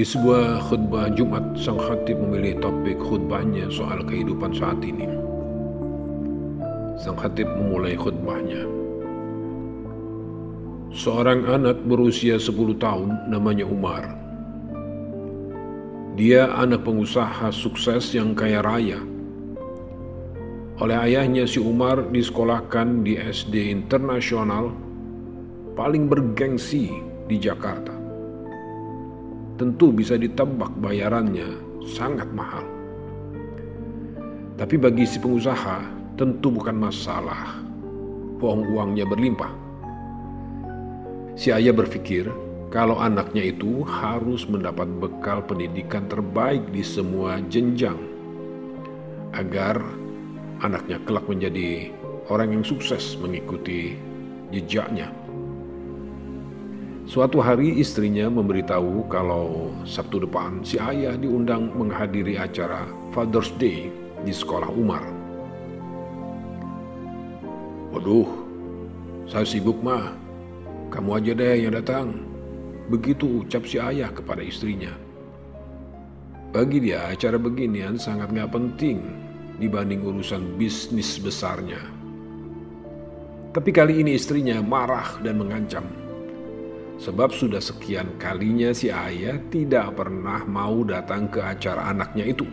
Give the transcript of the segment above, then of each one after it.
Di sebuah khutbah Jumat, sang khatib memilih topik khutbahnya soal kehidupan saat ini. Sang khatib memulai khutbahnya. Seorang anak berusia 10 tahun namanya Umar. Dia anak pengusaha sukses yang kaya raya. Oleh ayahnya si Umar disekolahkan di SD internasional paling bergengsi di Jakarta tentu bisa ditebak bayarannya sangat mahal. Tapi bagi si pengusaha tentu bukan masalah. Uang uangnya berlimpah. Si ayah berpikir kalau anaknya itu harus mendapat bekal pendidikan terbaik di semua jenjang agar anaknya kelak menjadi orang yang sukses mengikuti jejaknya. Suatu hari istrinya memberitahu kalau Sabtu depan si ayah diundang menghadiri acara Father's Day di sekolah Umar. Waduh, saya sibuk mah. Kamu aja deh yang datang. Begitu ucap si ayah kepada istrinya. Bagi dia acara beginian sangat gak penting dibanding urusan bisnis besarnya. Tapi kali ini istrinya marah dan mengancam. Sebab sudah sekian kalinya si ayah tidak pernah mau datang ke acara anaknya itu.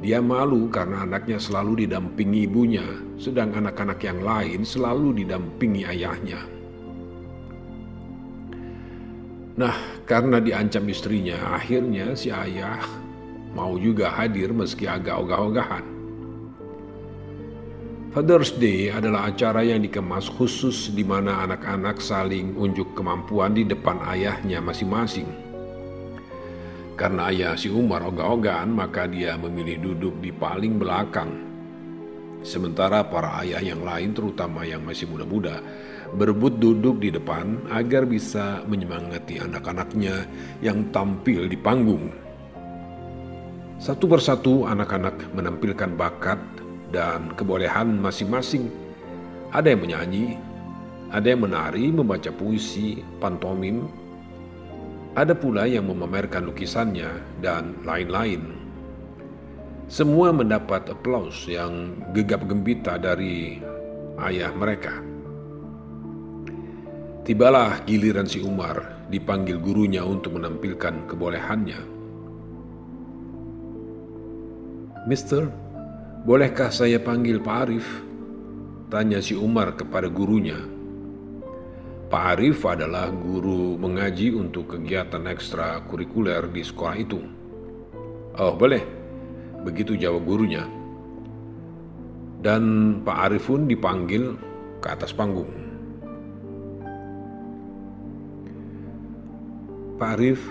Dia malu karena anaknya selalu didampingi ibunya, sedang anak-anak yang lain selalu didampingi ayahnya. Nah, karena diancam istrinya, akhirnya si ayah mau juga hadir meski agak ogah-ogahan. Father's Day adalah acara yang dikemas khusus di mana anak-anak saling unjuk kemampuan di depan ayahnya masing-masing. Karena ayah si Umar ogah-ogahan, maka dia memilih duduk di paling belakang. Sementara para ayah yang lain, terutama yang masih muda-muda, berebut duduk di depan agar bisa menyemangati anak-anaknya yang tampil di panggung. Satu persatu anak-anak menampilkan bakat dan kebolehan masing-masing. Ada yang menyanyi, ada yang menari, membaca puisi, pantomim, ada pula yang memamerkan lukisannya, dan lain-lain. Semua mendapat aplaus yang gegap gembita dari ayah mereka. Tibalah giliran si Umar dipanggil gurunya untuk menampilkan kebolehannya. Mister, Bolehkah saya panggil Pak Arif? Tanya si Umar kepada gurunya. Pak Arif adalah guru mengaji untuk kegiatan ekstra kurikuler di sekolah itu. Oh boleh, begitu jawab gurunya. Dan Pak Arif pun dipanggil ke atas panggung. Pak Arif,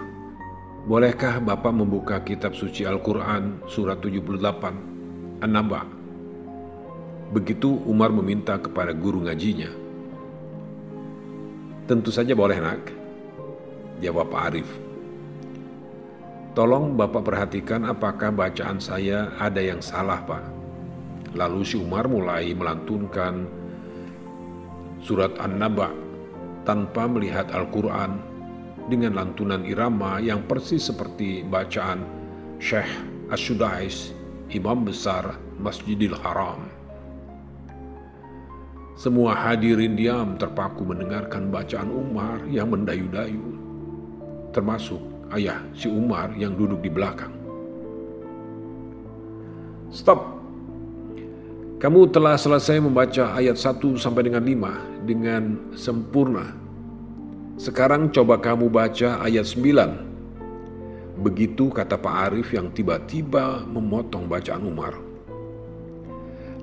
bolehkah Bapak membuka kitab suci Al-Quran surat 78 An-Naba. Begitu Umar meminta kepada guru ngajinya. Tentu saja boleh nak, jawab Pak Arif. Tolong Bapak perhatikan apakah bacaan saya ada yang salah Pak. Lalu si Umar mulai melantunkan surat An-Naba tanpa melihat Al-Quran dengan lantunan irama yang persis seperti bacaan Syekh Asyudais imam besar Masjidil Haram. Semua hadirin diam terpaku mendengarkan bacaan Umar yang mendayu-dayu, termasuk ayah si Umar yang duduk di belakang. Stop. Kamu telah selesai membaca ayat 1 sampai dengan 5 dengan sempurna. Sekarang coba kamu baca ayat 9 Begitu kata Pak Arif yang tiba-tiba memotong bacaan Umar.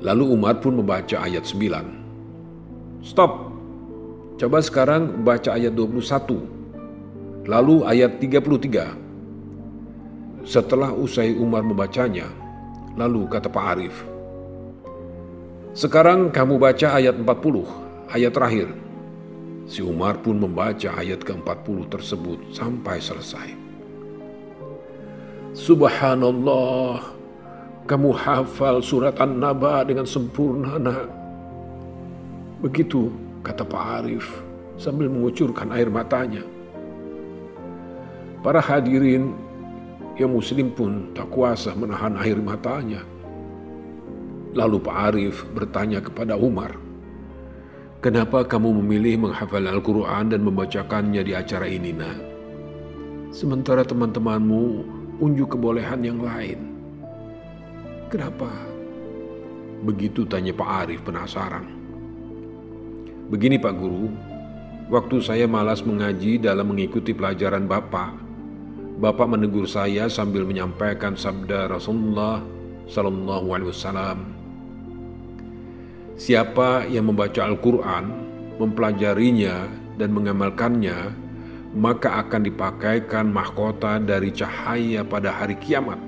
Lalu Umar pun membaca ayat 9. Stop. Coba sekarang baca ayat 21. Lalu ayat 33. Setelah usai Umar membacanya, lalu kata Pak Arif, Sekarang kamu baca ayat 40, ayat terakhir. Si Umar pun membaca ayat ke-40 tersebut sampai selesai. Subhanallah, kamu hafal surat An-Naba dengan sempurna, nak. Begitu kata Pak Arif sambil mengucurkan air matanya. Para hadirin yang muslim pun tak kuasa menahan air matanya. Lalu Pak Arif bertanya kepada Umar, Kenapa kamu memilih menghafal Al-Quran dan membacakannya di acara ini, nak? Sementara teman-temanmu unjuk kebolehan yang lain. Kenapa? Begitu tanya Pak Arif penasaran. Begini Pak Guru, waktu saya malas mengaji dalam mengikuti pelajaran Bapak, Bapak menegur saya sambil menyampaikan sabda Rasulullah Sallallahu Alaihi Wasallam. Siapa yang membaca Al-Quran, mempelajarinya, dan mengamalkannya, maka akan dipakaikan mahkota dari cahaya pada hari kiamat.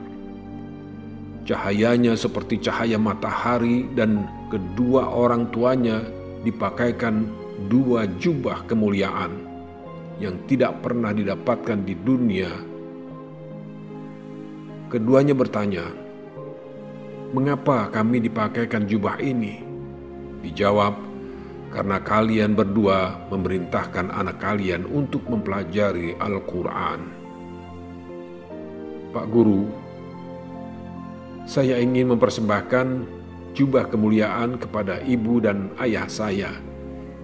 Cahayanya seperti cahaya matahari dan kedua orang tuanya dipakaikan dua jubah kemuliaan yang tidak pernah didapatkan di dunia. Keduanya bertanya, "Mengapa kami dipakaikan jubah ini?" Dijawab, "Karena kalian berdua memerintahkan anak kalian untuk mempelajari Al-Quran." Pak Guru, saya ingin mempersembahkan jubah kemuliaan kepada ibu dan ayah saya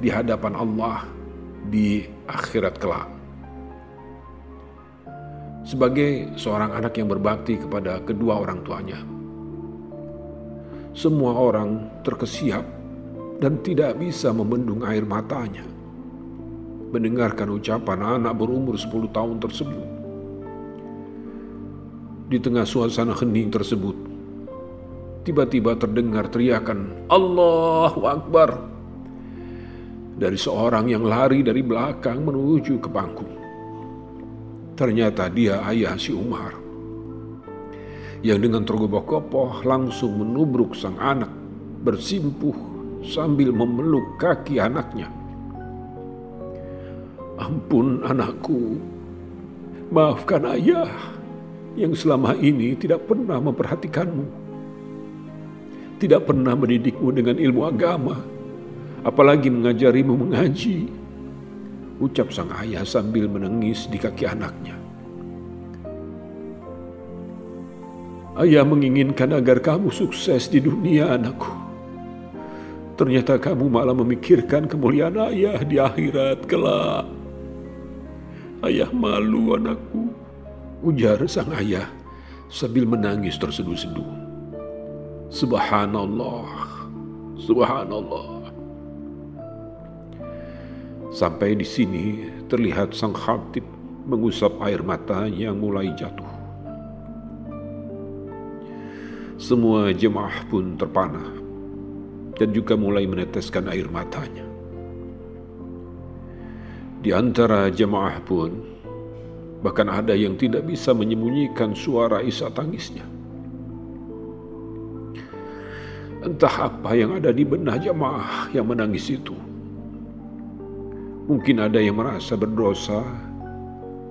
di hadapan Allah di akhirat kelak. Sebagai seorang anak yang berbakti kepada kedua orang tuanya, semua orang terkesiap dan tidak bisa membendung air matanya mendengarkan ucapan anak berumur 10 tahun tersebut. Di tengah suasana hening tersebut, tiba-tiba terdengar teriakan Allahu Akbar dari seorang yang lari dari belakang menuju ke panggung. Ternyata dia ayah si Umar yang dengan tergopoh-gopoh langsung menubruk sang anak bersimpuh sambil memeluk kaki anaknya. Ampun anakku, maafkan ayah yang selama ini tidak pernah memperhatikanmu tidak pernah mendidikmu dengan ilmu agama, apalagi mengajarimu mengaji. Ucap sang ayah sambil menangis di kaki anaknya. Ayah menginginkan agar kamu sukses di dunia anakku. Ternyata kamu malah memikirkan kemuliaan ayah di akhirat kelak. Ayah malu anakku, ujar sang ayah sambil menangis terseduh-seduh. Subhanallah, subhanallah. Sampai di sini terlihat sang khatib mengusap air mata yang mulai jatuh. Semua jemaah pun terpana dan juga mulai meneteskan air matanya. Di antara jemaah pun bahkan ada yang tidak bisa menyembunyikan suara isak tangisnya. Entah apa yang ada di benak jamaah yang menangis itu. Mungkin ada yang merasa berdosa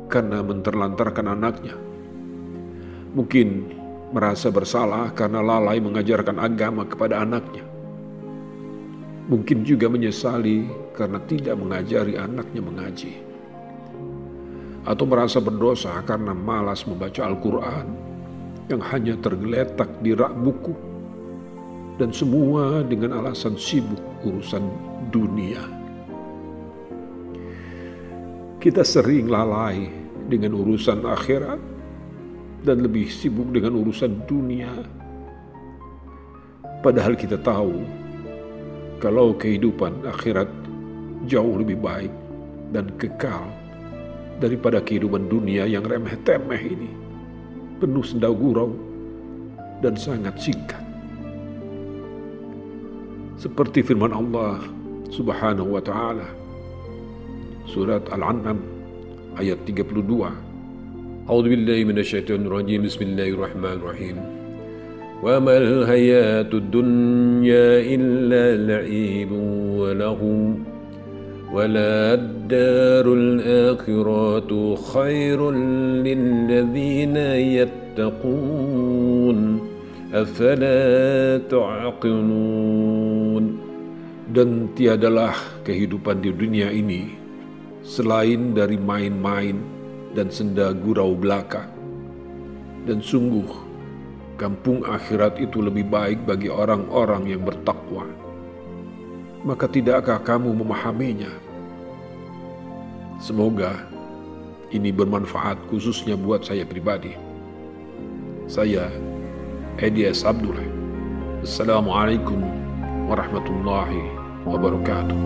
karena menterlantarkan anaknya. Mungkin merasa bersalah karena lalai mengajarkan agama kepada anaknya. Mungkin juga menyesali karena tidak mengajari anaknya mengaji. Atau merasa berdosa karena malas membaca Al-Quran yang hanya tergeletak di rak buku dan semua dengan alasan sibuk urusan dunia. Kita sering lalai dengan urusan akhirat dan lebih sibuk dengan urusan dunia. Padahal kita tahu kalau kehidupan akhirat jauh lebih baik dan kekal daripada kehidupan dunia yang remeh-temeh ini, penuh senda gurau dan sangat singkat. Seperti firman Allah Subhanahu wa taala Surat Al-An'am ayat 32 A'udzu billahi rajim Bismillahirrahmanirrahim Wa mal hayatud dunya illa la'ibun wa lahum ولا الدار الآخرة خير للذين يتقون أفلا تعقلون Dan tiadalah kehidupan di dunia ini selain dari main-main dan senda gurau belaka. Dan sungguh, kampung akhirat itu lebih baik bagi orang-orang yang bertakwa. Maka tidakkah kamu memahaminya? Semoga ini bermanfaat khususnya buat saya pribadi. Saya Edi S. Abdullah. Assalamualaikum warahmatullahi wabarakatuh.